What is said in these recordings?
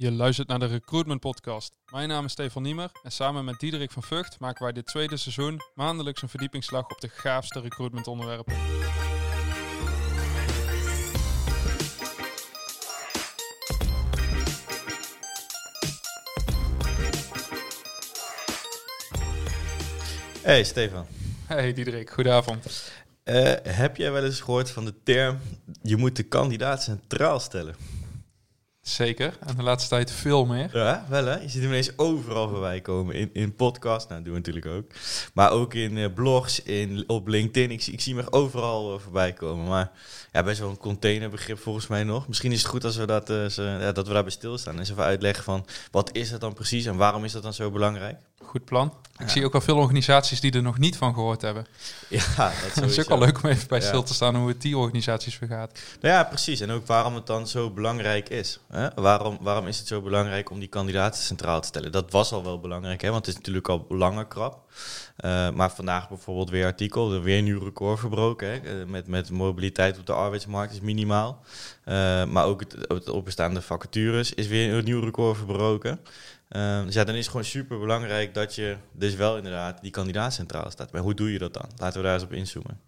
Je luistert naar de Recruitment Podcast. Mijn naam is Stefan Niemer en samen met Diederik van Vught maken wij dit tweede seizoen maandelijks een verdiepingsslag op de gaafste recruitment onderwerpen. Hey Stefan. Hey Diederik, goedenavond. Uh, heb jij wel eens gehoord van de term je moet de kandidaat centraal stellen? Zeker, en de laatste tijd veel meer. Ja, wel hè. Je ziet hem ineens overal voorbij komen. In, in podcasts, nou dat doen we natuurlijk ook. Maar ook in uh, blogs, in, op LinkedIn. Ik, ik zie hem overal uh, voorbij komen. Maar ja, best wel een containerbegrip volgens mij nog. Misschien is het goed als we dat, uh, ja, dat we daarbij stilstaan. En eens even uitleggen van wat is het dan precies en waarom is dat dan zo belangrijk? Goed plan. Ik zie ook wel veel organisaties die er nog niet van gehoord hebben. Ja, dat, is ook wel leuk om even bij stil te staan hoe het die organisaties vergaat. Nou ja, precies. En ook waarom het dan zo belangrijk is. Hè? Waarom, waarom is het zo belangrijk om die kandidaten centraal te stellen? Dat was al wel belangrijk, hè? want het is natuurlijk al langer krap. Uh, maar vandaag bijvoorbeeld weer artikel, er weer een nieuw record verbroken. Hè? met, met mobiliteit op de arbeidsmarkt is minimaal. Uh, maar ook het, het opbestaande vacatures is weer een nieuw record verbroken. Uh, dus ja, dan is het gewoon super belangrijk dat je dus wel inderdaad die kandidaat centraal staat. Maar hoe doe je dat dan? Laten we daar eens op inzoomen.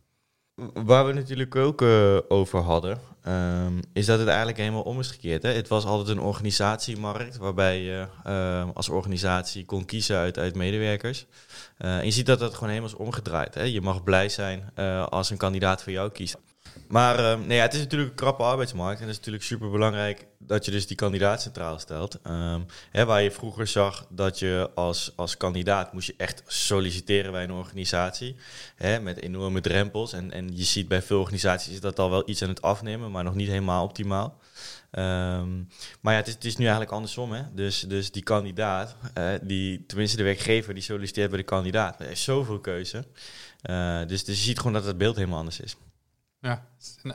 Waar we natuurlijk ook uh, over hadden, um, is dat het eigenlijk helemaal om is gekeerd. Hè? Het was altijd een organisatiemarkt waarbij je uh, als organisatie kon kiezen uit, uit medewerkers. Uh, en je ziet dat dat gewoon helemaal is omgedraaid. Hè? Je mag blij zijn als een kandidaat voor jou kiest. Maar uh, nee, het is natuurlijk een krappe arbeidsmarkt. En het is natuurlijk super belangrijk dat je dus die kandidaat centraal stelt. Um, hè, waar je vroeger zag dat je als, als kandidaat moest je echt solliciteren bij een organisatie. Hè, met enorme drempels. En, en je ziet bij veel organisaties is dat al wel iets aan het afnemen, maar nog niet helemaal optimaal. Um, maar ja, het is, het is, nu eigenlijk andersom. Hè? Dus, dus die kandidaat, uh, die, tenminste de werkgever, die solliciteert bij de kandidaat. Er is zoveel keuze. Uh, dus, dus je ziet gewoon dat het beeld helemaal anders is. Ja,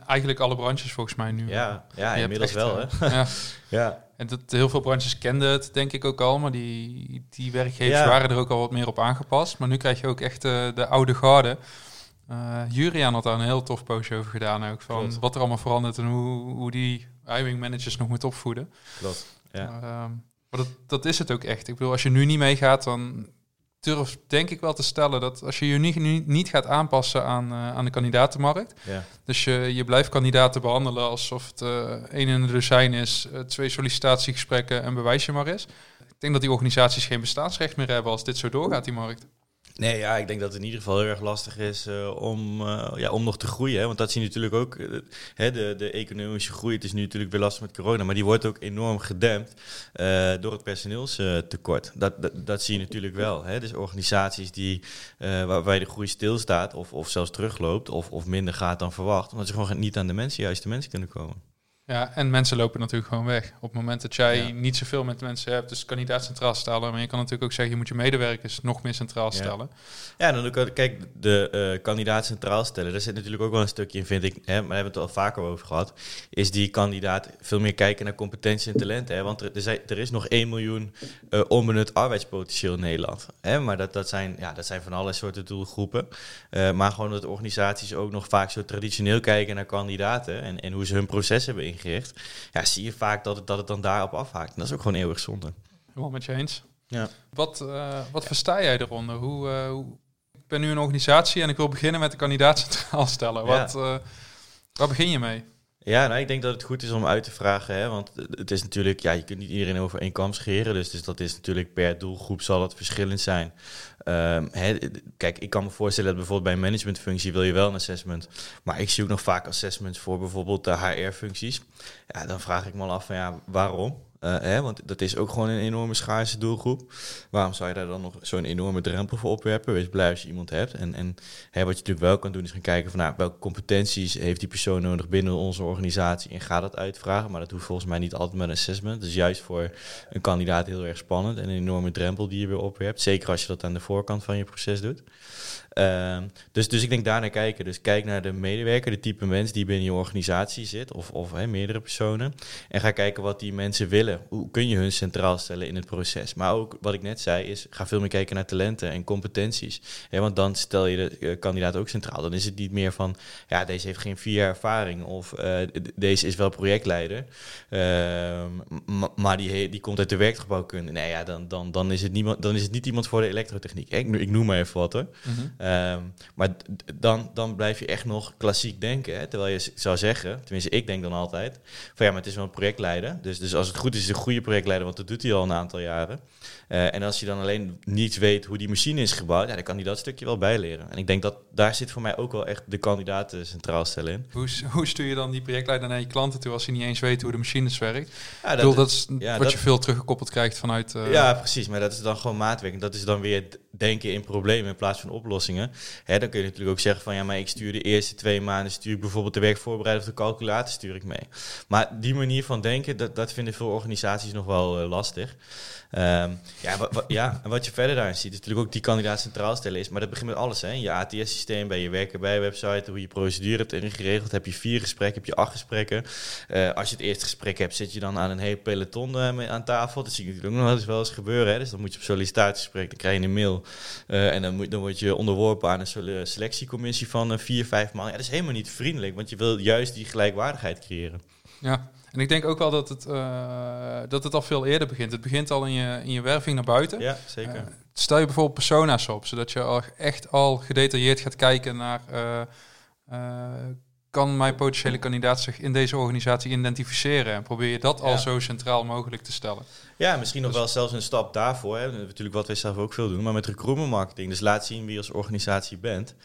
eigenlijk alle branches volgens mij nu. Ja, ja inmiddels echt, wel. Hè? Ja. ja. En dat, heel veel branches kenden het denk ik ook al, maar die, die werkgevers ja. waren er ook al wat meer op aangepast. Maar nu krijg je ook echt de, de oude garde. Uh, Juriaan had daar een heel tof postje over gedaan ook, van Klopt. wat er allemaal verandert en hoe, hoe die hiring managers nog moet opvoeden. Klopt, ja. Uh, maar dat, dat is het ook echt. Ik bedoel, als je nu niet meegaat, dan durf denk ik wel te stellen dat als je je niet, niet gaat aanpassen aan, uh, aan de kandidatenmarkt, ja. dus je, je blijft kandidaten behandelen alsof het uh, één in de dozijn is, uh, twee sollicitatiegesprekken en bewijs je maar is. Ik denk dat die organisaties geen bestaansrecht meer hebben als dit zo doorgaat, die markt. Nee, ja, ik denk dat het in ieder geval heel erg lastig is uh, om, uh, ja, om nog te groeien. Hè? Want dat zie je natuurlijk ook. Uh, hè, de, de economische groei, het is nu natuurlijk weer lastig met corona, maar die wordt ook enorm gedempt door het personeelstekort. Dat, dat, dat, zie je natuurlijk wel. Hè? Dus organisaties die, waarbij de groei stilstaat of, of zelfs terugloopt of, of minder gaat dan verwacht, omdat ze gewoon niet aan de mensen, juist de mensen kunnen komen. Ja, en mensen lopen natuurlijk gewoon weg. Op het moment dat jij ja. niet zoveel met mensen hebt, dus kandidaat centraal stellen. Maar je kan natuurlijk ook zeggen, je moet je medewerkers nog meer centraal stellen. Ja, ja dan ook, kijk, de uh, kandidaat centraal stellen, daar zit natuurlijk ook wel een stukje in, vind ik, hè, maar daar hebben we het al vaker over gehad, is die kandidaat veel meer kijken naar competentie en talent. Hè, want er, er, zijn, er is nog 1 miljoen uh, onbenut arbeidspotentieel in Nederland. Hè, maar dat, dat, zijn, ja, dat zijn van alle soorten doelgroepen. Uh, maar gewoon dat organisaties ook nog vaak zo traditioneel kijken naar kandidaten en, en hoe ze hun proces hebben ingericht, ja, zie je vaak dat het, dat het dan daarop afhaakt. En dat is ook gewoon eeuwig zonde. Helemaal met je eens. Ja. Wat, uh, wat versta jij eronder? Hoe, uh, hoe, ik ben nu een organisatie en ik wil beginnen met de kandidaat centraal stellen. Ja. Wat, uh, waar begin je mee? Ja, nou, ik denk dat het goed is om uit te vragen. Hè, want het is natuurlijk, ja, je kunt niet iedereen over één kam scheren. Dus, dus dat is natuurlijk per doelgroep zal het verschillend zijn. Um, hè, kijk, ik kan me voorstellen dat bijvoorbeeld bij een managementfunctie wil je wel een assessment. Maar ik zie ook nog vaak assessments voor bijvoorbeeld de HR-functies. Ja, dan vraag ik me al af van ja, waarom? Uh, hè, want dat is ook gewoon een enorme schaarse doelgroep. Waarom zou je daar dan nog zo'n enorme drempel voor opwerpen? Wees blij als je iemand hebt. En, en hè, wat je natuurlijk wel kan doen is gaan kijken van nou, welke competenties heeft die persoon nodig binnen onze organisatie en ga dat uitvragen. Maar dat hoeft volgens mij niet altijd met een assessment. Dus juist voor een kandidaat heel erg spannend en een enorme drempel die je weer opwerpt. Zeker als je dat aan de voorkant van je proces doet. Ehm, dus, dus ik denk daar naar kijken. Dus kijk naar de medewerker, de type mens die binnen je organisatie zit, of, of hè, meerdere personen. En ga kijken wat die mensen willen. Hoe kun je hun centraal stellen in het proces? Maar ook wat ik net zei, is ga veel meer kijken naar talenten en competenties. want dan stel je de uh, kandidaat ook centraal. Dan is het niet meer van, ja, deze heeft geen vier jaar ervaring of uh, deze is wel projectleider. Ehm, maar die, die komt uit de werkgebouwkunde. Nee, ja, dan, dan, dan, is het niemand, dan is het niet iemand voor de elektrotechniek. Ik, ik noem maar even wat hoor. Mm Ehm, maar dan, dan blijf je echt nog klassiek denken. Hè? Terwijl je zou zeggen, tenminste ik denk dan altijd, van ja, maar het is wel een projectleider. Dus, dus als het goed is, is het een goede projectleider, want dat doet hij al een aantal jaren. Uh, en als je dan alleen niet weet hoe die machine is gebouwd, ja, dan kan hij dat stukje wel bijleren. En ik denk dat daar zit voor mij ook wel echt de kandidaten centraal stellen in. Hoe, hoe stuur je dan die projectleider naar je klanten toe als je niet eens weet hoe de machines werkt? Ja, dat, bedoel, dat is ja, wat je veel teruggekoppeld krijgt vanuit... Uh... Ja, precies. Maar dat is dan gewoon maatwerking. Dat is dan weer denken in problemen in plaats van oplossingen. Hè, dan kun je natuurlijk ook zeggen van ja, maar ik stuur de eerste twee maanden stuur ik bijvoorbeeld de werkvoorbereiding of de calculator stuur ik mee. Maar die manier van denken, dat, dat vinden veel organisaties nog wel uh, lastig. Um, ja, ja, en wat je verder daarin ziet, is natuurlijk ook die kandidaat centraal stellen is. Maar dat begint met alles. Hè. Je ATS-systeem, bij je werken bij je website, hoe je procedure hebt ingeregeld. Heb je vier gesprekken, heb je acht gesprekken. Uh, als je het eerste gesprek hebt, zit je dan aan een hele peloton uh, aan tafel. Dat zie je natuurlijk ook nog wel eens, gebeuren. Hè. Dus dan moet je op sollicitatiegesprek, dan krijg je een mail. Uh, en dan, moet, dan word je onderworpen aan een selectiecommissie van vier, vijf man. Ja, dat is helemaal niet vriendelijk, want je wil juist die gelijkwaardigheid creëren. Ja, en ik denk ook wel dat het, uh, dat het al veel eerder begint. Het begint al in je, in je werving naar buiten. Ja, zeker. Uh, stel je bijvoorbeeld persona's op, zodat je al echt al gedetailleerd gaat kijken naar... Uh, kan mijn potentiële kandidaat zich in deze organisatie identificeren? En probeer je dat al zo centraal mogelijk te stellen. Ja, misschien nog dus- wel zelfs een stap daarvoor. Hè. Natuurlijk wat wij zelf ook veel doen, maar met recruitment marketing. Dus laat zien wie je als organisatie bent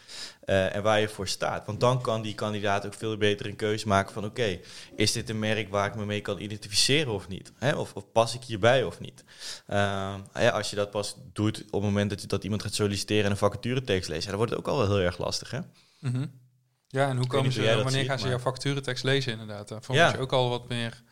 uh, en waar je voor staat. Want dan kan die kandidaat ook veel beter een keuze maken van... oké, is dit een merk waar ik me mee kan identificeren of niet? Hè? Of, of, pas ik hierbij of niet? Uh, ja, als je dat pas doet op het moment dat, je, dat iemand gaat solliciteren... en een vacaturetekst lezen, dan wordt het ook al wel heel erg lastig, hè? Mm Ja, en hoe komen ze, wanneer gaan ze jouw vacaturetekst lezen inderdaad? Dan ja. je ook al wat meer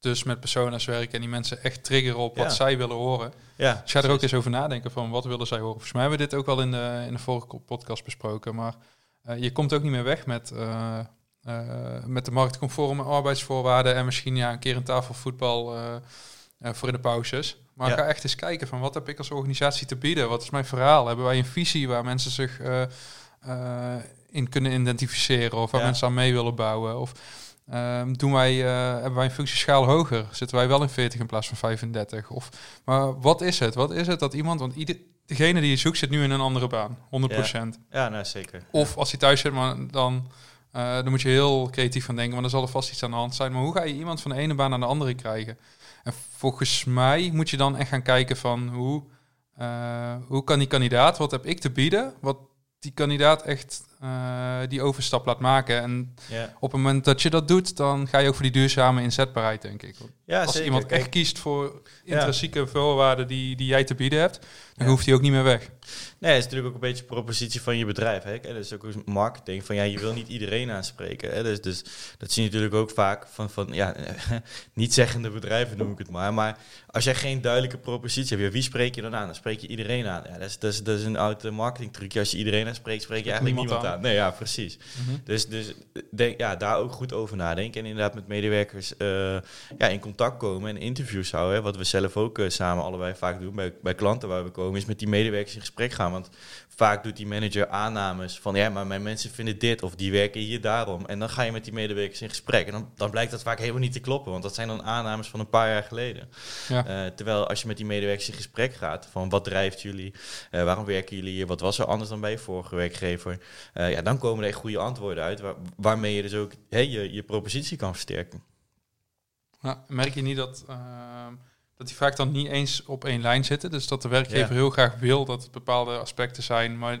dus met persona's werken en die mensen echt triggeren op wat zij willen horen. Ja, dus ga er ook eens over nadenken van wat willen zij horen. Volgens mij hebben we dit ook al in de, in de vorige podcast besproken. Maar uh, je komt ook niet meer weg met, uh, uh, met de marktconforme arbeidsvoorwaarden en misschien ja, een keer een tafel voetbal voor in de pauzes. Maar ga echt eens kijken van wat heb ik als organisatie te bieden? Wat is mijn verhaal? Hebben wij een visie waar mensen zich in kunnen identificeren of waar mensen aan mee willen bouwen? Of Um, doen wij, uh, hebben wij een functieschaal hoger? Zitten wij wel in 40 in plaats van 35? Of, maar wat is het? Wat is het dat iemand, want ieder, degene die je zoekt zit nu in een andere baan, 100%. Ja, ja nou zeker. Of als hij thuis zit, maar dan, uh, dan moet je heel creatief van denken, want dan zal er vast iets aan de hand zijn. Maar hoe ga je iemand van de ene baan naar de andere krijgen? En volgens mij moet je dan echt gaan kijken van hoe, uh, hoe kan die kandidaat, wat heb ik te bieden, wat die kandidaat echt uh, die overstap laat maken. En op het moment dat je dat doet, dan ga je ook voor die duurzame inzetbaarheid, denk ik. Ja, Als iemand echt kiest voor intrinsieke voorwaarden die, die jij te bieden hebt, dan hoeft hij ook niet meer weg. Nee, het is natuurlijk ook een beetje propositie van je bedrijf. Hè? Dat is ook marketing. Van ja, je wil niet iedereen aanspreken. Hè? Dus, dus dat zie je natuurlijk ook vaak van, van ja, niet zeggende bedrijven noem ik het maar. Maar als jij geen duidelijke propositie hebt, wie spreek je dan aan? Dan spreek je iedereen aan. Ja, dat, is, dat, is, dat is een oud marketing trucje. Als je iedereen aanspreekt, spreek je eigenlijk niemand, aan. Nee, ja, precies. Mhm. Dus, dus denk, ja, daar ook goed over nadenken. En inderdaad met medewerkers uh, ja, in contact komen en interviews houden. Wat we zelf ook uh, samen allebei vaak doen bij, bij klanten waar we komen, is met die medewerkers in gesprek gaan. Want vaak doet die manager aannames van ja, maar mijn mensen vinden dit of die werken hier daarom. En dan ga je met die medewerkers in gesprek. En dan, dan blijkt dat vaak helemaal niet te kloppen, want dat zijn dan aannames van een paar jaar geleden. Ja. Uh, terwijl als je met die medewerkers in gesprek gaat van wat drijft jullie, uh, waarom werken jullie hier, wat was er anders dan bij je vorige werkgever, uh, ja, dan komen er echt goede antwoorden uit waar, waarmee je dus ook hey, je, je propositie kan versterken. Nou, merk je niet dat ehm, dat die vaak dan niet eens op één lijn zitten. Dus dat de werkgever heel graag wil dat het bepaalde aspecten zijn, maar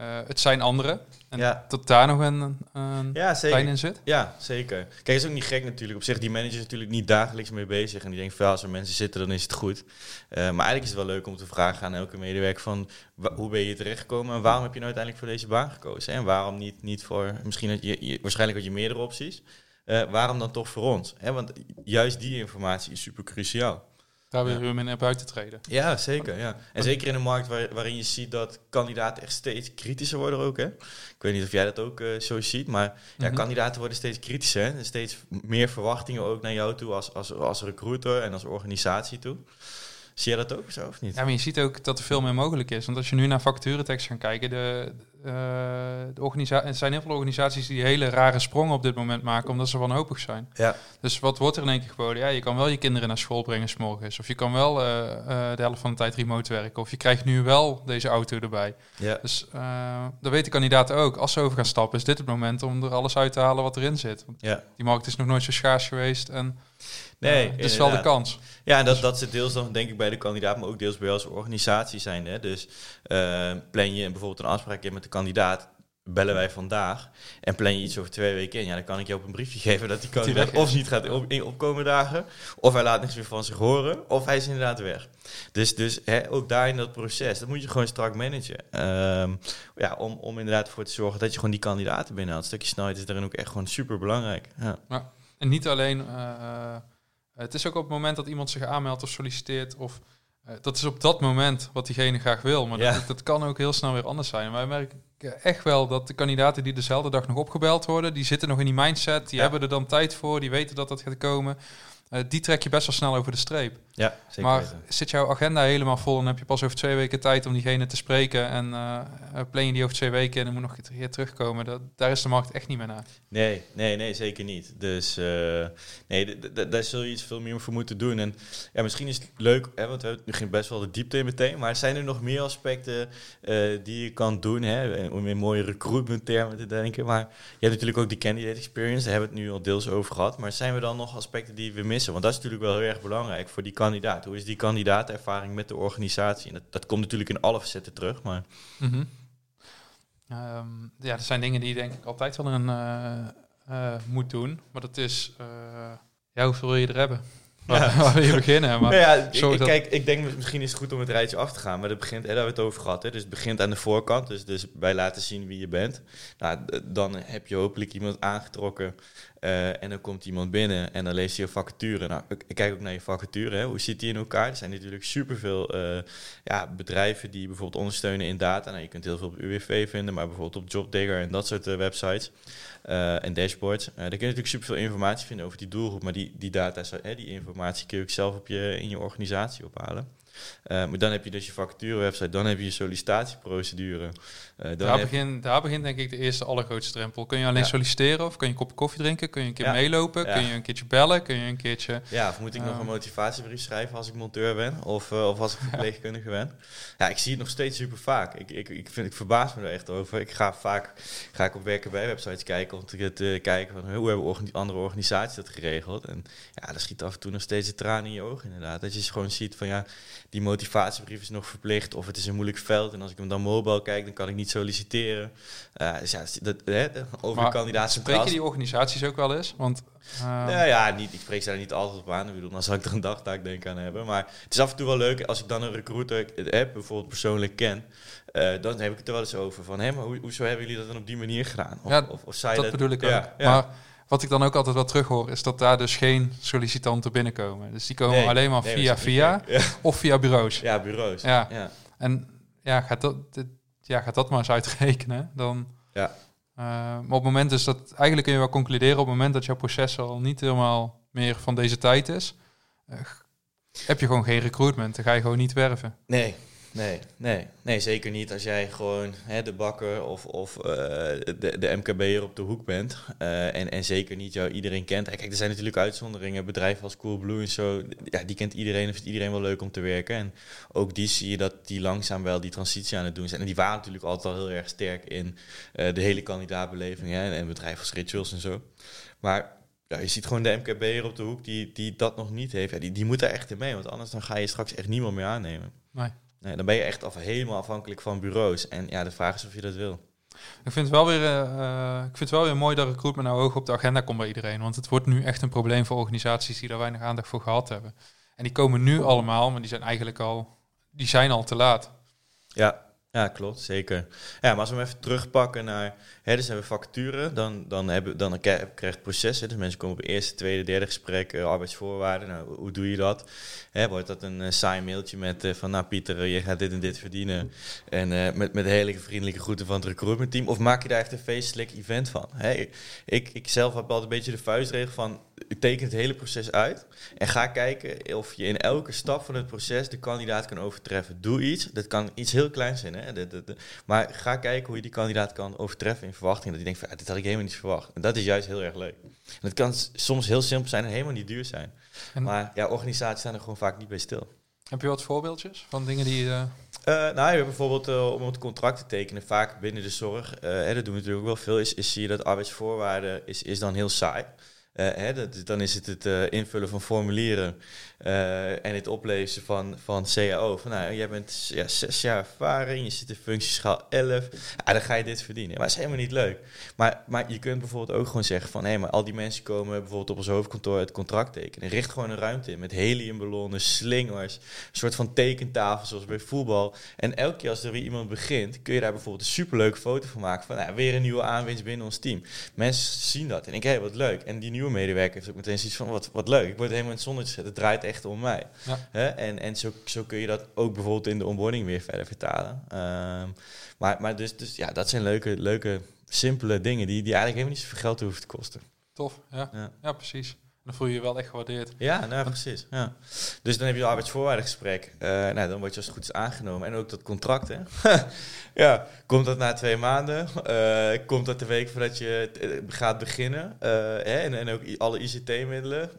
uh, het zijn andere. En ja. dat daar nog een, een ja, lijn in zit. Ja, zeker. Kijk, het is ook niet gek natuurlijk. Op zich, die manager is natuurlijk niet dagelijks mee bezig. En die denkt van, als er mensen zitten, dan is het goed. Uh, maar eigenlijk is het wel leuk om te vragen aan elke medewerker van... hoe ben je terechtgekomen en waarom heb je nou uiteindelijk voor deze baan gekozen? En waarom niet, niet voor... Misschien had je, je waarschijnlijk had je meerdere opties. Uh, waarom dan toch voor ons? Hè? Want juist die informatie is super cruciaal. Daar weer Ja. naar buiten treden. Ja, zeker. Ja. En zeker in een markt waar, waarin je ziet dat kandidaten echt steeds kritischer worden ook. Hè? Ik weet niet of jij dat ook eh, zo ziet, maar ja, Mhm. kandidaten worden steeds kritischer. En steeds meer verwachtingen ook naar jou toe als, als, als recruiter en als organisatie toe. Zie jij dat ook zo of niet? Ja, maar je ziet ook dat er veel meer mogelijk is. Want als je nu naar vacaturetekst gaat kijken, de, de organisa- er zijn heel veel organisaties die hele rare sprongen op dit moment maken, omdat ze wanhopig zijn. Ja. Dus wat wordt er in één keer geboden? Ja, je kan wel je kinderen naar school brengen s'morgens. Of je kan wel eh, eh, de helft van de tijd remote werken. Of je krijgt nu wel deze auto erbij. Ja. Dus eh dat weten kandidaten ook. Als ze over gaan stappen, is dit het moment om er alles uit te halen wat erin zit. Want ja. die markt is nog nooit zo schaars geweest. En Nee, dit is wel de kans. Ja, en dat, dat zit deels dan denk ik bij de kandidaat, maar ook deels bij als organisatie zijn. Hè? Dus eh, plan je bijvoorbeeld een afspraak in met de kandidaat, bellen wij vandaag en plan je iets over twee weken in, ja, dan kan ik je op een briefje geven dat die kandidaat of niet gaat op, in opkomen dagen, of hij laat niks meer van zich horen, of hij is inderdaad weg. Dus, dus hè, ook daar in dat proces, dat moet je gewoon strak managen. Ehm, ja, om, om inderdaad voor te zorgen dat je gewoon die kandidaten binnenhaalt. Een stukje snelheid is daarin ook echt gewoon super belangrijk. Ja. En niet alleen, eh, eh, het is ook op het moment dat iemand zich aanmeldt of solliciteert. Of, eh, dat is op dat moment wat diegene graag wil. Maar Ja. dat, dat kan ook heel snel weer anders zijn. En wij merken echt wel dat de kandidaten die dezelfde dag nog opgebeld worden, die zitten nog in die mindset. Die Ja. hebben er dan tijd voor, die weten dat dat gaat komen. Eh, die trek je best wel snel over de streep. Ja, zeker maar weten. zit jouw agenda helemaal vol en heb je pas over twee weken tijd om diegene te spreken en eh, plan je die over twee weken en dan moet nog een keer terugkomen. Dat, daar is de markt echt niet meer naar. Nee, nee, nee, zeker niet. Dus nee, daar zul je iets veel meer voor moeten doen. En ja, misschien is het leuk, hè, want we hebben nu ging best wel de diepte in meteen. Maar zijn er nog meer aspecten die je kan doen, hè, om in mooie recruitment termen te denken? Maar je hebt natuurlijk ook die candidate experience, daar hebben we het nu al deels over gehad. Maar zijn er dan nog aspecten die we missen? Want dat is natuurlijk wel heel erg belangrijk voor die kandidaat. Hoe is die kandidaatervaring met de organisatie? En dat, dat komt natuurlijk in alle facetten terug, maar Mhm. Ehm, ja, er zijn dingen die je denk ik altijd wel een eh, eh, moet doen. Maar dat is, eh, ja, hoeveel wil je er hebben? Wil je beginnen? Maar, ja, ik, dat- kijk, ik denk misschien is het goed om het rijtje af te gaan, maar dat begint, daar hebben we het over gehad. Hè, dus het begint aan de voorkant, dus, dus bij laten zien wie je bent. Nou, dan heb je hopelijk iemand aangetrokken eh, en dan komt iemand binnen en dan leest hij je vacature. Nou, ik, ik kijk ook naar je vacature, hè, hoe zit die in elkaar? Er zijn natuurlijk superveel eh ja, bedrijven die bijvoorbeeld ondersteunen in data. Nou, je kunt heel veel op UWV vinden, maar bijvoorbeeld op Jobdigger en dat soort eh, websites. Eh, en dashboards. Eh, daar kun je natuurlijk superveel informatie vinden over die doelgroep, maar die, die data, die informatie kun je ook zelf op je, in je organisatie ophalen. Eh, maar dan heb je dus je vacature-website, dan heb je je sollicitatieprocedure. eh, daar, begint, daar begint denk ik de eerste allergrootste drempel. Kun je alleen Ja. solliciteren of kun je een kopje koffie drinken? Kun je een keer Ja. meelopen? Kun je een keertje bellen? Kun je een keertje... Ja, of moet ik nog Ehm. een motivatiebrief schrijven als ik monteur ben? Of, eh, of als ik verpleegkundige ben? Ja, ik zie het nog steeds super vaak. Ik, ik, ik, vind, ik verbaas me er echt over. Ik ga vaak ga ik op werken bij websites kijken om te, te kijken van hoe hebben andere organisaties dat geregeld. En ja, daar schiet af en toe nog steeds een traan in je ogen inderdaad. Dat je gewoon ziet van ja, die motivatiebrief is nog verplicht of het is een moeilijk veld. En als ik hem dan mobile kijk, dan kan ik niet solliciteren. Eh, dus ja, dat, hè, over Maar kandidaat Spreek je die organisaties ook wel eens? Want ehm, nou ja, niet, ik spreek ze daar niet altijd op aan. Ik bedoel, dan zal ik er een dagtaak denk aan hebben. Maar het is af en toe wel leuk als ik dan een recruiter heb, bijvoorbeeld persoonlijk ken. eh, dan heb ik het er wel eens over van, hé, maar hoe, hoezo hebben jullie dat dan op die manier gedaan? Of, Ja, of, of zei dat bedoel ik ook. Ja, ja. Maar wat ik dan ook altijd wel terughoor, is dat daar dus geen sollicitanten binnenkomen. Dus die komen Nee, alleen maar nee, via via. Ja, of via bureaus. ja, bureaus. Ja. ja. En ja, gaat dat, dit- ja, gaat dat maar eens uitrekenen. Dan, Ja. Eh, maar op het moment is dat, eigenlijk kun je wel concluderen, op het moment dat jouw proces al niet helemaal meer van deze tijd is, eh, heb je gewoon geen recruitment. Dan ga je gewoon niet werven. Nee, nee, nee, nee, zeker niet als jij gewoon hè, de bakker of, of eh, de, de MKB'er op de hoek bent. eh, en, en zeker niet jou iedereen kent. Kijk, er zijn natuurlijk uitzonderingen. Bedrijven als Coolblue en zo, ja, die kent iedereen en vindt iedereen wel leuk om te werken. En ook die zie je dat die langzaam wel die transitie aan het doen zijn. En die waren natuurlijk altijd al heel erg sterk in eh, de hele kandidaatbeleving hè, en bedrijven als Rituals en zo. Maar ja, je ziet gewoon de MKB'er op de hoek die, die dat nog niet heeft. Ja, die, die moet daar echt in mee, want anders dan ga je straks echt niemand meer aannemen. Nee. Nee, dan ben je echt af, helemaal afhankelijk van bureaus. En ja, de vraag is of je dat wil. Ik vind het wel weer, eh, eh, ik vind het wel weer mooi dat recruitment nou hoog op de agenda komt bij iedereen. Want het wordt nu echt een probleem voor organisaties die daar weinig aandacht voor gehad hebben. En die komen nu allemaal, maar die zijn eigenlijk al, die zijn al te laat. Ja, Ja, klopt, zeker. Ja, maar als we hem even terugpakken naar, hè, dus hebben we vacature, dan, dan, hebben, dan krijg je het proces. Dus mensen komen op eerste, tweede, derde gesprek, uh, arbeidsvoorwaarden. Nou, hoe doe je dat? Hè, wordt dat een uh, saai mailtje met uh, van, nou Pieter, je gaat dit en dit verdienen. En met, met hele vriendelijke groeten van het recruitment team. Of maak je daar echt een feestelijk event van? Hè, ik, ik zelf heb altijd een beetje de vuistregel van, teken het hele proces uit. En ga kijken of je in elke stap van het proces de kandidaat kan overtreffen. Doe iets, dat kan iets heel kleins zijn. Hè? Maar ga kijken hoe je die kandidaat kan overtreffen in verwachting. Dat je denkt, van, dit had ik helemaal niet verwacht. En dat is juist heel erg leuk. En het kan soms heel simpel zijn en helemaal niet duur zijn. maar ja, organisaties staan er gewoon vaak niet bij stil. Heb je wat voorbeeldjes van dingen die... Uh... Uh, nou, je bijvoorbeeld uh, om het contract te tekenen, vaak binnen de zorg, hè, dat doen we natuurlijk ook wel veel, is, is zie je dat arbeidsvoorwaarden is, is dan heel saai. hè, dat, dan is het het invullen van formulieren uh, en het oplezen van, van CAO. Van nou, jij bent ja, zes jaar ervaring, je zit in functieschaal 11. Ja, dan ga je dit verdienen. Maar dat is helemaal niet leuk. Maar, maar je kunt bijvoorbeeld ook gewoon zeggen van... hé, maar al die mensen komen bijvoorbeeld op ons hoofdkantoor het contract tekenen. Richt gewoon een ruimte in met heliumballonnen, slingers... een soort van tekentafel zoals bij voetbal. En elke keer als er weer iemand begint... kun je daar bijvoorbeeld een superleuke foto van maken... van nou, weer een nieuwe aanwinst binnen ons team. Mensen zien dat en ik hé, wat leuk. En die nieuwe medewerker heeft ook meteen zoiets van... wat, wat leuk, ik word helemaal in het zonnetje gezet. Het draait echt om mij. Ja. En, en zo, zo kun je dat ook bijvoorbeeld in de onboarding weer verder vertalen. Ehm, maar, maar dus, dus ja, dat zijn leuke, leuke simpele dingen die, die eigenlijk helemaal niet zoveel geld hoeven te kosten. Tof, ja. Ja, ja precies. Dan voel je je wel echt gewaardeerd. Ja, nou, precies. Ja. Dus dan heb je een arbeidsvoorwaardengesprek. Uh, nou, dan word je als het goed is aangenomen. En ook dat contract, hè. ja, komt dat na twee maanden? Uh, komt dat de week voordat je eh, gaat beginnen? Uh, hè? En, en ook alle ICT-middelen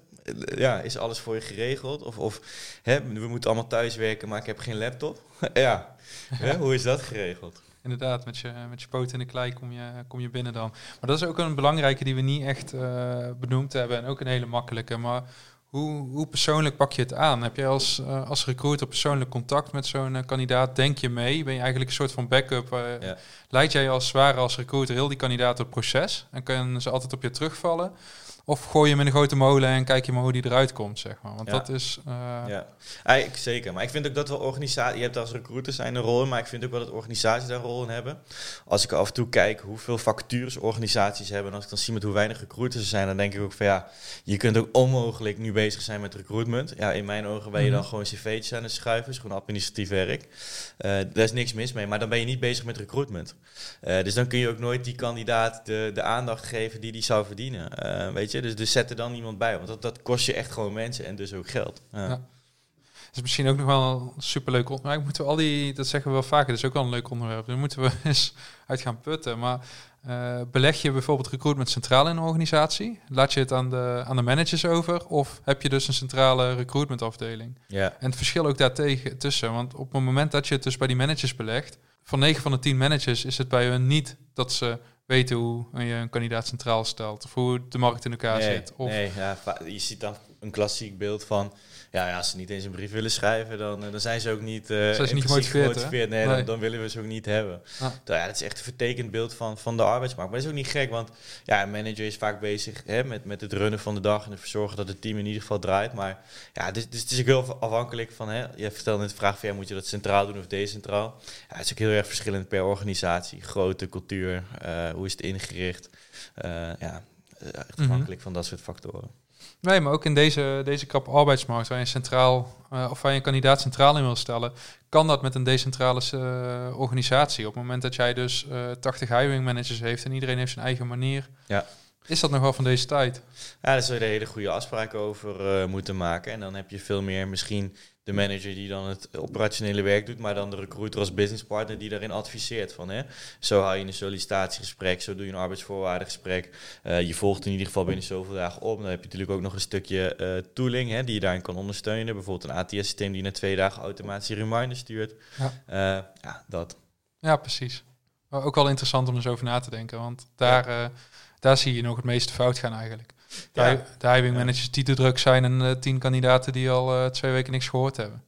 ja, is alles voor je geregeld? Of, of hè, we moeten allemaal thuiswerken, maar ik heb geen laptop. ja, hè, hoe is dat geregeld? Inderdaad, met je, met je poot in de klei kom je, kom je binnen dan. Maar dat is ook een belangrijke die we niet echt uh, benoemd hebben. En ook een hele makkelijke. Maar hoe, hoe persoonlijk pak je het aan? Heb je als, uh, als recruiter persoonlijk contact met zo'n uh, kandidaat? Denk je mee? Ben je eigenlijk een soort van backup? Ja. Leid jij als zware als recruiter heel die kandidaat het proces? En kunnen ze altijd op je terugvallen? Of gooi je hem in een grote molen en kijk je maar hoe die eruit komt, zeg maar. Want dat is... Uh... Ja, Eigenlijk, zeker. Maar ik vind ook dat we organisatie... Je hebt als recruiter zijn een rol, maar ik vind ook wel dat organisaties daar een rol in hebben. Als ik af en toe kijk hoeveel vacatures organisaties hebben... en als ik dan zie met hoe weinig recruiters er zijn... dan denk ik ook van ja, je kunt ook onmogelijk nu bezig zijn met recruitment. Ja, in mijn ogen ben je dan mhm. gewoon cv'tjes aan het schuiven. is gewoon administratief werk. Uh, daar is niks mis mee, maar dan ben je niet bezig met recruitment. Uh, dus dan kun je ook nooit die kandidaat de, de aandacht geven die die zou verdienen. weet je, dus, dus zet er dan iemand bij, want dat, dat kost je echt gewoon mensen en dus ook geld. Ja. ja. Dat is misschien ook nog wel een superleuk onderwerp. Moeten we al die, dat zeggen we wel vaker, dat is ook wel een leuk onderwerp. Daar moeten we eens uit gaan putten. Maar uh, beleg je bijvoorbeeld recruitment centraal in een organisatie? Laat je het aan de, aan de managers over? Of heb je dus een centrale recruitment afdeling? Ja. En het verschil ook daartegen tussen. Want op het moment dat je het dus bij die managers belegt, van 9 van de 10 managers is het bij hun niet dat ze weten hoe je een kandidaat centraal stelt. Of hoe de markt in elkaar zit. Of nee, ja, je ziet dan een klassiek beeld van ja, ja, als ze niet eens een brief willen schrijven, dan, eh, dan zijn ze ook niet, uh, zijn ze niet gemotiveerd. Nee, Dan, dan, willen we ze ook niet hebben. Ah. Ja, dat is echt een vertekend beeld van, van de arbeidsmarkt. Maar dat is ook niet gek, want ja, een manager is vaak bezig hè, met, met het runnen van de dag en ervoor zorgen dat het team in ieder geval draait. Maar ja, dus, dus het is ook heel afhankelijk van, hè, je vertelde net de vraag van, ja, moet je dat centraal doen of decentraal? Ja, het is ook heel erg verschillend per organisatie. Grootte, cultuur, uh, hoe is het ingericht? ja, echt mhm. afhankelijk van dat soort factoren. Nee, maar ook in deze, deze krap arbeidsmarkt, waar je centraal uh, of waar je een kandidaat centraal in wil stellen, kan dat met een decentrale uh, organisatie. Op het moment dat jij dus uh, 80 hiring managers heeft en iedereen heeft zijn eigen manier, ja. Is dat nog wel van deze tijd? Ja, daar zou je een hele goede afspraken over moeten maken. En dan heb je veel meer misschien de manager die dan het operationele werk doet, maar dan de recruiter als businesspartner die daarin adviseert van hè, zo hou je een sollicitatiegesprek, zo doe je een arbeidsvoorwaardengesprek. Uh, je volgt in ieder geval binnen zoveel dagen op. Dan heb je natuurlijk ook nog een stukje uh, tooling hè, die je daarin kan ondersteunen. Bijvoorbeeld een ATS-systeem die na twee dagen automatische reminders stuurt. Ja, uh, ja dat. Ja, precies. Maar ook wel interessant om er zo over na te denken, want daar, daar zie je nog het meeste fout gaan eigenlijk. De, ja. de hiring managers die te druk zijn en uh, tien kandidaten die al uh, twee weken niks gehoord hebben.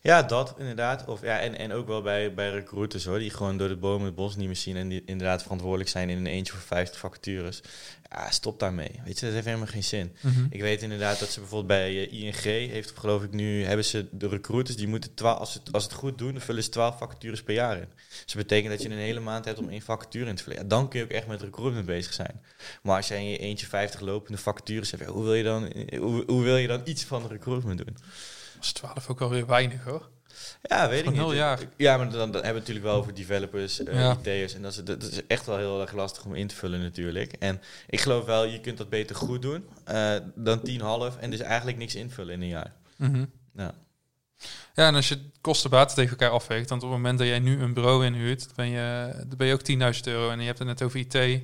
Ja, dat inderdaad. Of, ja, en, en ook wel bij, bij recruiters hoor, die gewoon door de bomen het bos niet meer zien en die inderdaad verantwoordelijk zijn in een eentje voor 50 vacatures. Ja, stop daarmee. Weet je, dat heeft helemaal geen zin. Mhm. Ik weet inderdaad dat ze bijvoorbeeld bij eh, ING heeft, geloof ik nu, hebben ze de recruiters, die moeten 12, als, het, als het goed doen, dan vullen ze 12 vacatures per jaar in. Dus dat betekent dat je een hele maand hebt om één vacature in te vullen. Ja, dan kun je ook echt met recruitment bezig zijn. Maar als jij in je eentje 50 lopende vacatures hebt, ja, hoe, wil je dan, hoe, hoe wil je dan iets van recruitment doen? Dat is 12 ook alweer weinig hoor. Ja, weet ik niet. jaar. Ja, maar dan, dan hebben we het natuurlijk wel over developers, eh Ja. IT'ers. En dat is, dat is echt wel heel erg lastig om in te vullen natuurlijk. En ik geloof wel, je kunt dat beter goed doen eh, dan 10,5 en dus eigenlijk niks invullen in een jaar. Mhm. Ja. Ja, en als je kosten-baten tegen elkaar afweegt, dan op het moment dat jij nu een bureau inhuurt, dan ben je, dan ben je ook 10.000 euro. En je hebt het net over IT, eh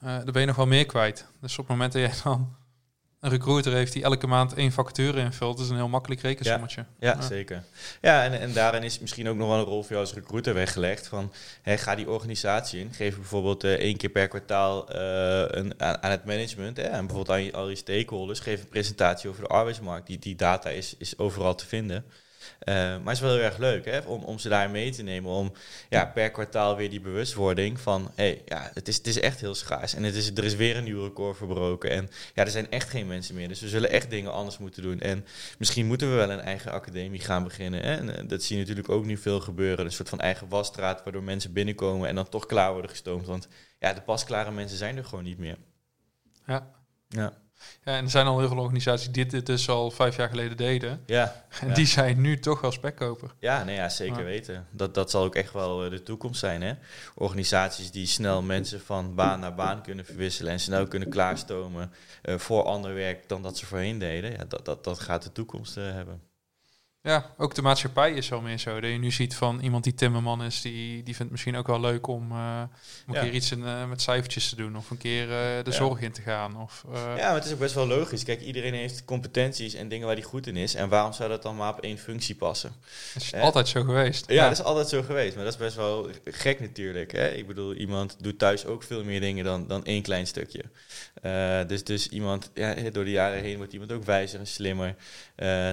dan ben je nog wel meer kwijt. Dus op het moment dat jij dan een recruiter heeft die elke maand één vacature invult, is een heel makkelijk rekensommetje. Ja, Ja. zeker. Ja, en, en daarin is misschien ook nog wel een rol voor jou als recruiter weggelegd. Van, hè, ga die organisatie in. Geef bijvoorbeeld eh, één keer per kwartaal eh, een, aan, aan het management. Hè, en bijvoorbeeld aan je, al je stakeholders. Geef een presentatie over de arbeidsmarkt. Die, die data is, is overal te vinden. Eh, maar het is wel heel erg leuk hè, om, om ze daar mee te nemen. Om ja, per kwartaal weer die bewustwording van... hey, ja, het, is, het is echt heel schaars. En het is, er is weer een nieuw record verbroken. En ja, er zijn echt geen mensen meer. Dus we zullen echt dingen anders moeten doen. En misschien moeten we wel een eigen academie gaan beginnen. Hè? En eh, dat zie je natuurlijk ook nu veel gebeuren. Een soort van eigen wasstraat waardoor mensen binnenkomen... en dan toch klaar worden gestoomd. Want ja, de pasklare mensen zijn er gewoon niet meer. Ja. Ja, Ja, en er zijn al heel veel organisaties die dit dus al vijf jaar geleden deden. ja, En Ja. die zijn nu toch wel spekkoper. ja, nee, ja zeker weten. Dat, dat zal ook echt wel eh, de toekomst zijn. Hè? Organisaties die snel mensen van baan naar baan kunnen verwisselen... en snel kunnen klaarstomen eh, voor ander werk dan dat ze voorheen deden. Ja, dat, dat, dat gaat de toekomst eh, hebben. Ja, ook de maatschappij is wel meer zo. Dat je nu ziet van iemand die timmerman is, die, die vindt misschien ook wel leuk om, eh, om een Ja. keer iets in, eh, met cijfertjes te doen. Of een keer eh, de Ja. zorg in te gaan. Of, Ja, maar het is ook best wel logisch. Kijk, iedereen heeft competenties en dingen waar hij goed in is. En waarom zou dat dan maar op één functie passen? Het is Eh, altijd zo geweest. Ja, dat is altijd zo geweest. Maar dat is best wel gek natuurlijk. Hè? Ik bedoel, iemand doet thuis ook veel meer dingen dan, dan één klein stukje. Dus, dus iemand, ja, door de jaren heen wordt iemand ook wijzer en slimmer.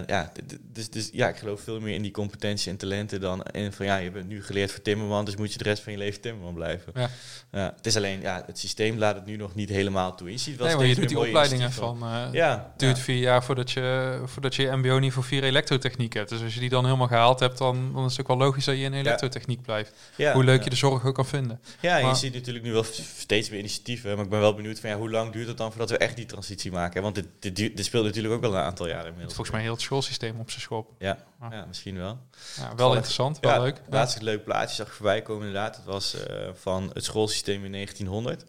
Ja, dus, dus ja, ik geloof veel meer in die competenties en talenten dan in van ja, je bent nu geleerd voor timmerman, dus moet je de rest van je leven timmerman blijven. Ja. Ja, het is alleen, ja, het systeem laat het nu nog niet helemaal toe. Je ziet wel nee, maar je doet die opleidingen van... eh Ja, duurt vier jaar voordat je, voordat je mbo niveau 4 elektrotechniek hebt. Dus als je die dan helemaal gehaald hebt, dan, dan is het ook wel logisch dat je in elektrotechniek blijft. ja, Hoe leuk je de zorg ook kan vinden. Ja, Maar- je ziet natuurlijk nu wel steeds meer initiatieven. Maar ik ben wel benieuwd van ja, hoe lang duurt het dan voordat we echt die transitie maken? Want dit, dit, duurt- dit speelt natuurlijk ook wel een aantal jaren inmiddels. Volgens mij heel het schoolsysteem op zijn schop. Ja, Ah. ja, misschien wel. Ja, wel interessant, wel ja, leuk. Laatst een leuk plaatje zag ik voorbij komen inderdaad. Het was eh, van het schoolsysteem in 1900.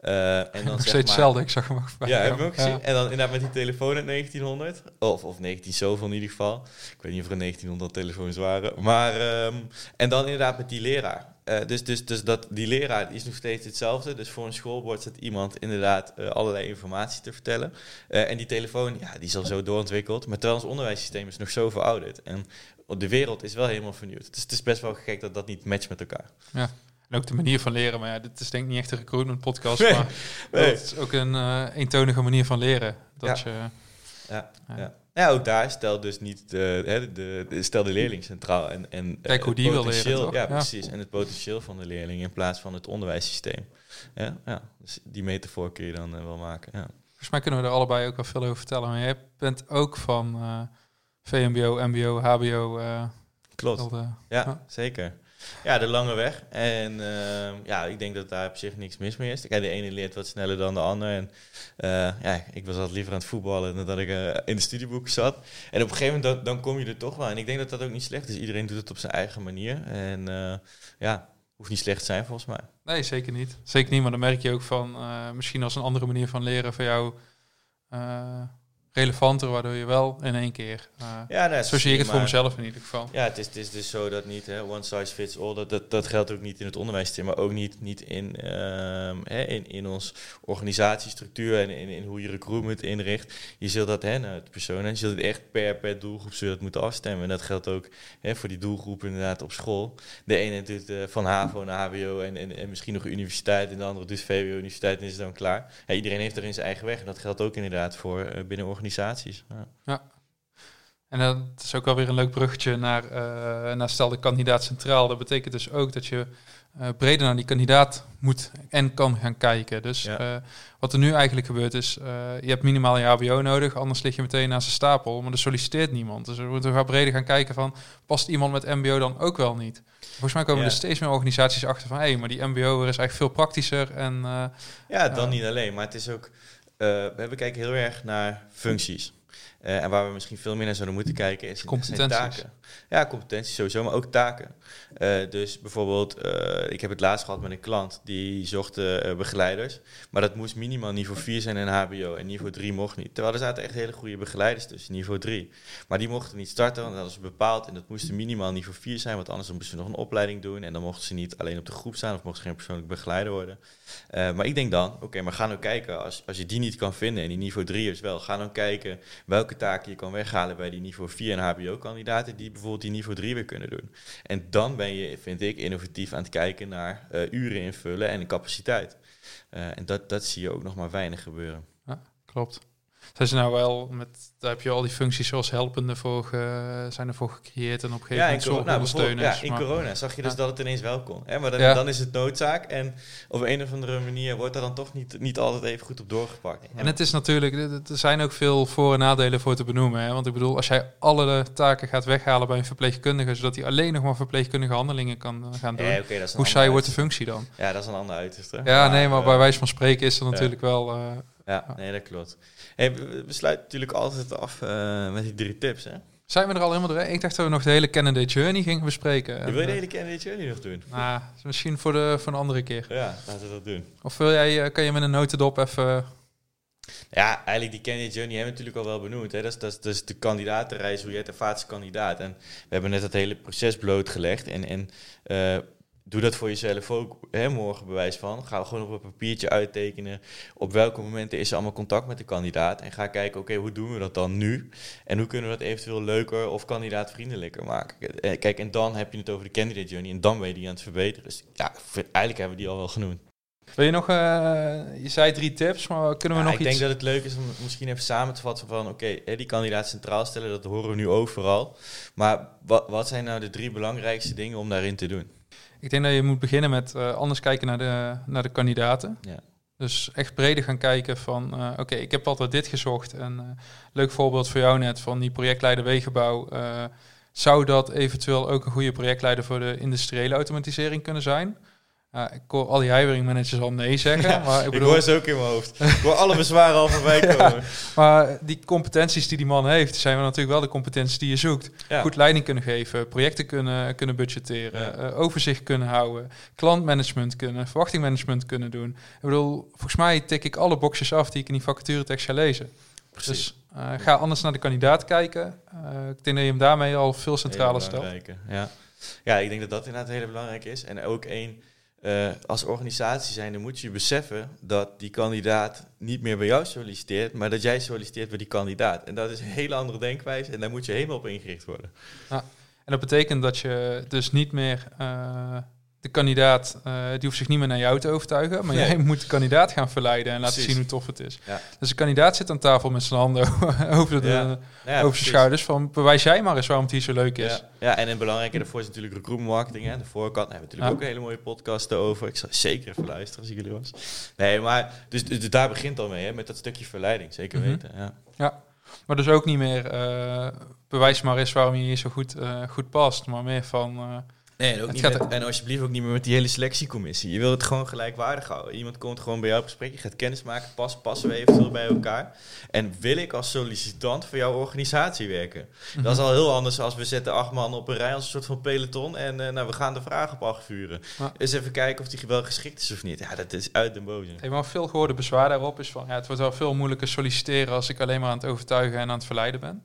Eh, en dan Nog steeds hetzelfde, ik zag hem ook voorbij Ja, heb komen. ook gezien? En dan inderdaad met die telefoon uit 1900. Of, of 19 zoveel in ieder geval. Ik weet niet of er in 1900 telefoons waren. Maar, ehm, en dan inderdaad met die leraar. Eh, dus dus, dus dat, die leraar is nog steeds hetzelfde. Dus voor een schoolbord zit iemand inderdaad eh, allerlei informatie te vertellen. Eh, en die telefoon, ja, die is al zo doorontwikkeld. Maar terwijl ons onderwijssysteem is nog zo verouderd. En de wereld is wel helemaal vernieuwd. Dus het is best wel gek dat dat niet matcht met elkaar. En ook de manier van leren. Maar ja, dit is denk ik niet echt een recruitment podcast. Nee, maar nee. het is ook een eentonige manier van leren. Dat je, Ja, Ja. Ja. ja, ook daar stel dus niet de, hè, de, de, stel de leerling centraal. En, en, Kijk eh, hoe het die wil leren? Ja, Ja. precies. En het potentieel van de leerling in plaats van het onderwijssysteem. Ja, ja. Dus die metafoor kun je dan eh, wel maken. Ja. volgens mij kunnen we er allebei ook wel veel over vertellen. Maar jij bent ook van eh, VMBO, MBO, HBO. eh, Klopt. de- Ja. zeker. Ja, de lange weg. En ehm, ja, ik denk dat daar op zich niks mis mee is. De ene leert wat sneller dan de ander. En eh, ja, ik was altijd liever aan het voetballen dan dat ik eh, in de studieboeken zat. En op een gegeven moment, dan, kom je er toch wel. En ik denk dat dat ook niet slecht is. Iedereen doet het op zijn eigen manier. En eh, ja, hoeft niet slecht te zijn volgens mij. Nee, zeker niet. Zeker niet, maar dan merk je ook van misschien als een andere manier van leren voor jou relevanter, waardoor je wel in één keer. eh, Ja, nee, zo zie ik het voor mezelf in ieder geval. Ja, het is, het is dus zo dat niet hè, one size fits all. Dat, dat, dat geldt ook niet in het onderwijssysteem, maar ook niet, niet in, ehm, hè, in, in ons organisatiestructuur en in, in hoe je recruitment inricht. Je zult dat, hè, nou, het persoon, hè, je zult het echt per, per doelgroep zul je dat moeten afstemmen. En dat geldt ook hè, voor die doelgroep inderdaad op school. De ene doet eh, van HAVO naar HBO en, en, en misschien nog universiteit. En de andere doet VWO universiteit en is dan klaar. Iedereen heeft erin zijn eigen weg. En dat geldt ook inderdaad voor eh, binnen organisaties. Ja. En dat is ook wel weer een leuk bruggetje naar, uh, naar stel de kandidaat centraal. Dat betekent dus ook dat je uh, breder naar die kandidaat moet en kan gaan kijken. Dus uh, wat er nu eigenlijk gebeurt is, je hebt minimaal een HBO nodig, anders lig je meteen naast zijn stapel, maar er solliciteert niemand. Dus we moeten gaan breder gaan kijken van, past iemand met MBO dan ook wel niet? Volgens mij komen er steeds meer organisaties achter van, hé, hey, maar die MBO is eigenlijk veel praktischer. En, ja, dan niet alleen, maar het is ook, we kijken heel erg naar functies. Uh, en waar we misschien veel meer naar zouden moeten kijken is competenties. taken. Ja, competenties sowieso, maar ook taken. Uh, dus bijvoorbeeld, uh, ik heb het laatst gehad met een klant die zocht begeleiders. Maar dat moest minimaal niveau 4 zijn in HBO en niveau 3 mocht niet. Terwijl er zaten echt hele goede begeleiders tussen, niveau 3. Maar die mochten niet starten, want dat was bepaald. En dat moest minimaal niveau 4 zijn, want anders moesten ze nog een opleiding doen. En dan mochten ze niet alleen op de groep staan of mochten ze geen persoonlijk begeleider worden. maar ik denk dan, oké, maar ga nou kijken, als, als je die niet kan vinden en die niveau 3 is wel, ga dan kijken welke taken je kan weghalen bij die niveau 4 en HBO-kandidaten die bijvoorbeeld die niveau 3 weer kunnen doen. En dan ben je, vind ik, innovatief aan het kijken naar uh, uren invullen en capaciteit. Uh, en dat, dat zie je ook nog maar weinig gebeuren. Ja, klopt. Zijn ze nou wel met, daar heb je al die functies zoals helpende voor ge, zijn ervoor gecreëerd en op een gegeven moment ja, corona, nou, Ja, in corona zag je dus dat het ineens wel kon. Hè? Maar dan, dan, is het noodzaak en op een of andere manier wordt er dan toch niet, niet altijd even goed op doorgepakt. En het is natuurlijk, er zijn ook veel voor- en nadelen voor te benoemen. Hè? Want ik bedoel, als jij alle taken gaat weghalen bij een verpleegkundige, zodat hij alleen nog maar verpleegkundige handelingen kan eh, gaan doen, okay, hoe saai wordt de functie dan? Ja, dat is een ander uiterste. Ja, nee, maar bij eh, wijze van spreken is er natuurlijk wel... Uh, ja, nee, dat klopt. Hey, we, sluiten natuurlijk altijd af uh, met die drie tips, hè? Zijn we er al helemaal doorheen? Ik dacht dat we nog de hele candidate journey gingen bespreken. Je wil je de hele candidate journey nog doen? Nou, misschien voor, de, voor een andere keer. Ja, laten we dat doen. Of wil jij, eh, kan je met een notendop even... Ja, eigenlijk die candidate journey hebben we natuurlijk al wel benoemd. Hè. Dat, is, dat, is, dat is de kandidatenreis, hoe je het ervaart als kandidaat. En we hebben net het hele proces blootgelegd. En, en uh, doe dat voor jezelf ook hè, morgen bewijs van. Ga gewoon op een papiertje uittekenen op welke momenten is er allemaal contact met de kandidaat. En ga kijken, oké, hoe doen we dat dan nu? En hoe kunnen we dat eventueel leuker of kandidaatvriendelijker maken? Eh, kijk, en dan heb je het over de candidate journey en dan ben je die aan het verbeteren. Dus ja, eigenlijk hebben we die al wel genoemd. Wil je nog, uh, je zei drie tips, maar kunnen we nog ik iets... Ik denk dat het leuk is om misschien even samen te vatten van, oké, die kandidaat centraal stellen, dat horen we nu overal. Maar wat, wat zijn nou de drie belangrijkste dingen om daarin te doen? Ik denk dat je moet beginnen met uh, anders kijken naar de, naar de kandidaten. Ja. Dus echt breder gaan kijken van, uh, oké, ik heb altijd dit gezocht. En uh, leuk voorbeeld voor jou net van die projectleider wegenbouw. zou dat eventueel ook een goede projectleider voor de industriële automatisering kunnen zijn? Ja, ik hoor al die hiring managers al nee zeggen. maar ik, bedoel... ik hoor ze ook in mijn hoofd. Ik hoor alle bezwaren al voorbij komen. maar die competenties die die man heeft, zijn we natuurlijk wel de competenties die je zoekt. Goed leiding kunnen geven, projecten kunnen, kunnen budgetteren, uh, overzicht kunnen houden, klantmanagement kunnen, verwachtingmanagement kunnen doen. Ik bedoel, volgens mij tik ik alle boxjes af die ik in die vacature tekst ga lezen. Precies. Dus uh, ga anders naar de kandidaat kijken. Uh, ik denk dat je hem daarmee al veel centraler stelt. Ja. ja, ik denk dat dat inderdaad heel belangrijk is. En ook één uh, als organisatie zijn, dan moet je beseffen dat die kandidaat niet meer bij jou solliciteert, maar dat jij solliciteert bij die kandidaat. En dat is een hele andere denkwijze en daar moet je helemaal op ingericht worden. Ja, en dat betekent dat je dus niet meer uh, de kandidaat, uh, die hoeft zich niet meer naar jou te overtuigen, maar jij moet de kandidaat gaan verleiden en laten zien hoe tof het is. Ja. Dus de kandidaat zit aan tafel met zijn handen over, de, ja. Ja, over zijn schouders van bewijs jij maar eens waarom het hier zo leuk is. Ja, en een belangrijke daarvoor is natuurlijk recruitment marketing. Hè. De voorkant hebben we natuurlijk ook een hele mooie podcast over. Ik zal zeker even luisteren als ik jullie was. Nee, maar dus, dus, daar begint al mee, hè, met dat stukje verleiding, zeker mhm. weten. Ja. ja, maar dus ook niet meer uh, bewijs maar eens waarom je hier zo goed, uh, goed past, maar meer van Nee, en, ook niet met, en alsjeblieft ook niet meer met die hele selectiecommissie. Je wil het gewoon gelijkwaardig houden. Iemand komt gewoon bij jou op gesprek, je gaat kennis maken, pas, passen we eventueel bij elkaar. En wil ik als sollicitant voor jouw organisatie werken? Dat is al heel anders als we zetten acht man op een rij als een soort van peloton en uh, nou, we gaan de vragen op afvuren. Ja. Eens even kijken of die wel geschikt is of niet. Ja, dat is uit de boze. Hey, maar veel gehoorde bezwaar daarop is van, ja, het wordt wel veel moeilijker solliciteren als ik alleen maar aan het overtuigen en aan het verleiden ben.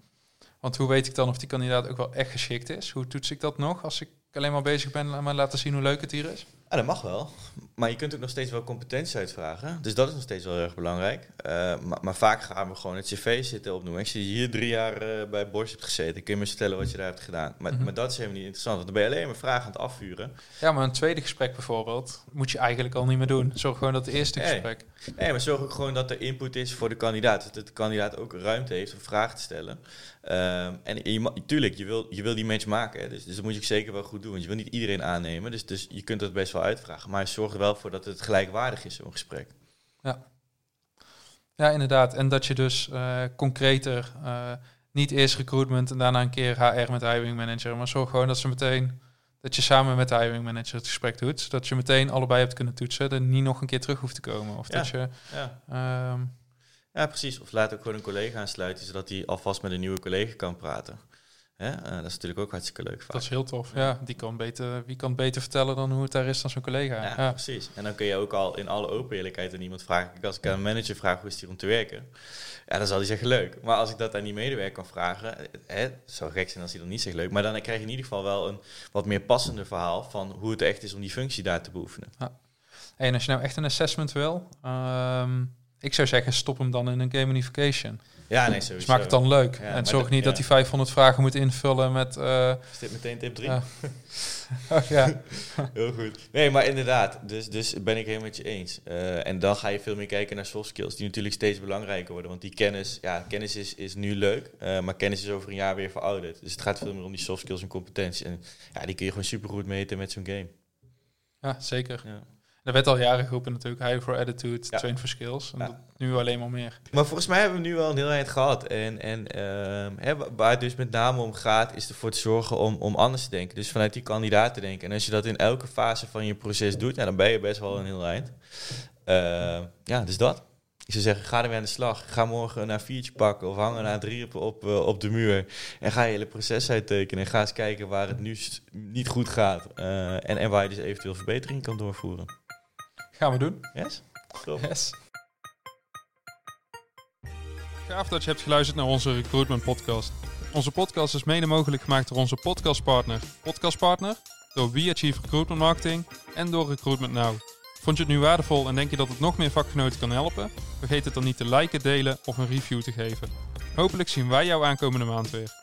Want hoe weet ik dan of die kandidaat ook wel echt geschikt is? Hoe toets ik dat nog als ik alleen maar bezig ben en maar laten zien hoe leuk het hier is? Dat mag wel. Maar je kunt ook nog steeds wel competenties uitvragen. Dus dat is nog steeds wel erg belangrijk. Uh, maar, maar, vaak gaan we gewoon het cv zitten opnoemen. Zie je hier drie jaar uh, bij Bosch hebt gezeten. Kun je me vertellen wat je daar hebt gedaan? Maar, mm-hmm. maar dat is helemaal niet interessant. Want dan ben je alleen maar vragen aan het afvuren. Ja, maar een tweede gesprek bijvoorbeeld moet je eigenlijk al niet meer doen. Zorg gewoon dat het eerste gesprek... Nee, maar zorg ook gewoon dat er input is voor de kandidaat. Dat de kandidaat ook ruimte heeft om vragen te stellen. Um, en je, tuurlijk, je wil, je wil die match maken. Hè? Dus, dus dat moet je zeker wel goed doen. Want je wil niet iedereen aannemen. Dus, dus je kunt dat best wel uitvragen. Maar zorg er wel voor dat het gelijkwaardig is, zo'n gesprek. Ja. ja, inderdaad. En dat je dus uh, concreter, uh, niet eerst recruitment en daarna een keer HR met hiring manager. Maar zorg gewoon dat ze meteen, dat je samen met de hiring manager het gesprek doet. Zodat je meteen allebei hebt kunnen toetsen. En niet nog een keer terug hoeft te komen. Of ja. dat je... Ja. Um, ja, precies. Of laat ook gewoon een collega aansluiten, zodat hij alvast met een nieuwe collega kan praten. Hè? Uh, dat is natuurlijk ook hartstikke leuk. Vaak. Dat is heel tof. Ja, die kan beter, wie kan beter vertellen dan hoe het daar is dan zo'n collega. Ja, ja, precies. En dan kun je ook al in alle open eerlijkheid aan iemand vragen. Als ik aan een manager vraag hoe is het hier om te werken, ja, dan zal hij zeggen leuk. Maar als ik dat aan die medewerker kan vragen, hè, het zou gek zijn als hij dan niet zegt leuk. Maar dan krijg je in ieder geval wel een wat meer passender verhaal van hoe het echt is om die functie daar te beoefenen. Ja. En als je nou echt een assessment wil, um, ik zou zeggen, stop hem dan in een gamification. Ja, nee, sowieso. Dus maak het dan leuk. Ja, en zorg niet dat hij 500 vragen moet invullen met... Uh, is dit meteen tip 3? Uh. oh, ja. Heel goed. Nee, maar inderdaad. Dus, dus ben ik helemaal met je eens. Uh, en dan ga je veel meer kijken naar soft skills, die natuurlijk steeds belangrijker worden. Want die kennis, ja, kennis is, is nu leuk, uh, maar kennis is over een jaar weer verouderd. Dus het gaat veel meer om die soft skills en competenties. En ja, die kun je gewoon supergoed meten met zo'n game. Ja, zeker. Ja. Er werd al jaren geroepen natuurlijk, high for attitude, ja. train for skills. En ja. dat nu alleen maar meer. Maar volgens mij hebben we nu wel een heel eind gehad. En, en uh, hè, waar het dus met name om gaat, is ervoor te zorgen om, om anders te denken. Dus vanuit die kandidaat te denken. En als je dat in elke fase van je proces doet, ja, dan ben je best wel een heel eind. Uh, ja, dus dat. Ik zou zeggen, ga ermee aan de slag. Ga morgen naar viertje pakken of hangen naar drie op, op, uh, op de muur. En ga je hele proces uittekenen. En ga eens kijken waar het nu niet goed gaat. Uh, en, en waar je dus eventueel verbetering kan doorvoeren. Gaan we doen. Yes? Top. Yes. Gaaf dat je hebt geluisterd naar onze Recruitment Podcast. Onze podcast is mede mogelijk gemaakt door onze podcastpartner. Podcastpartner, door We Achieve Recruitment Marketing en door Recruitment Now. Vond je het nu waardevol en denk je dat het nog meer vakgenoten kan helpen? Vergeet het dan niet te liken, delen of een review te geven. Hopelijk zien wij jou aankomende maand weer.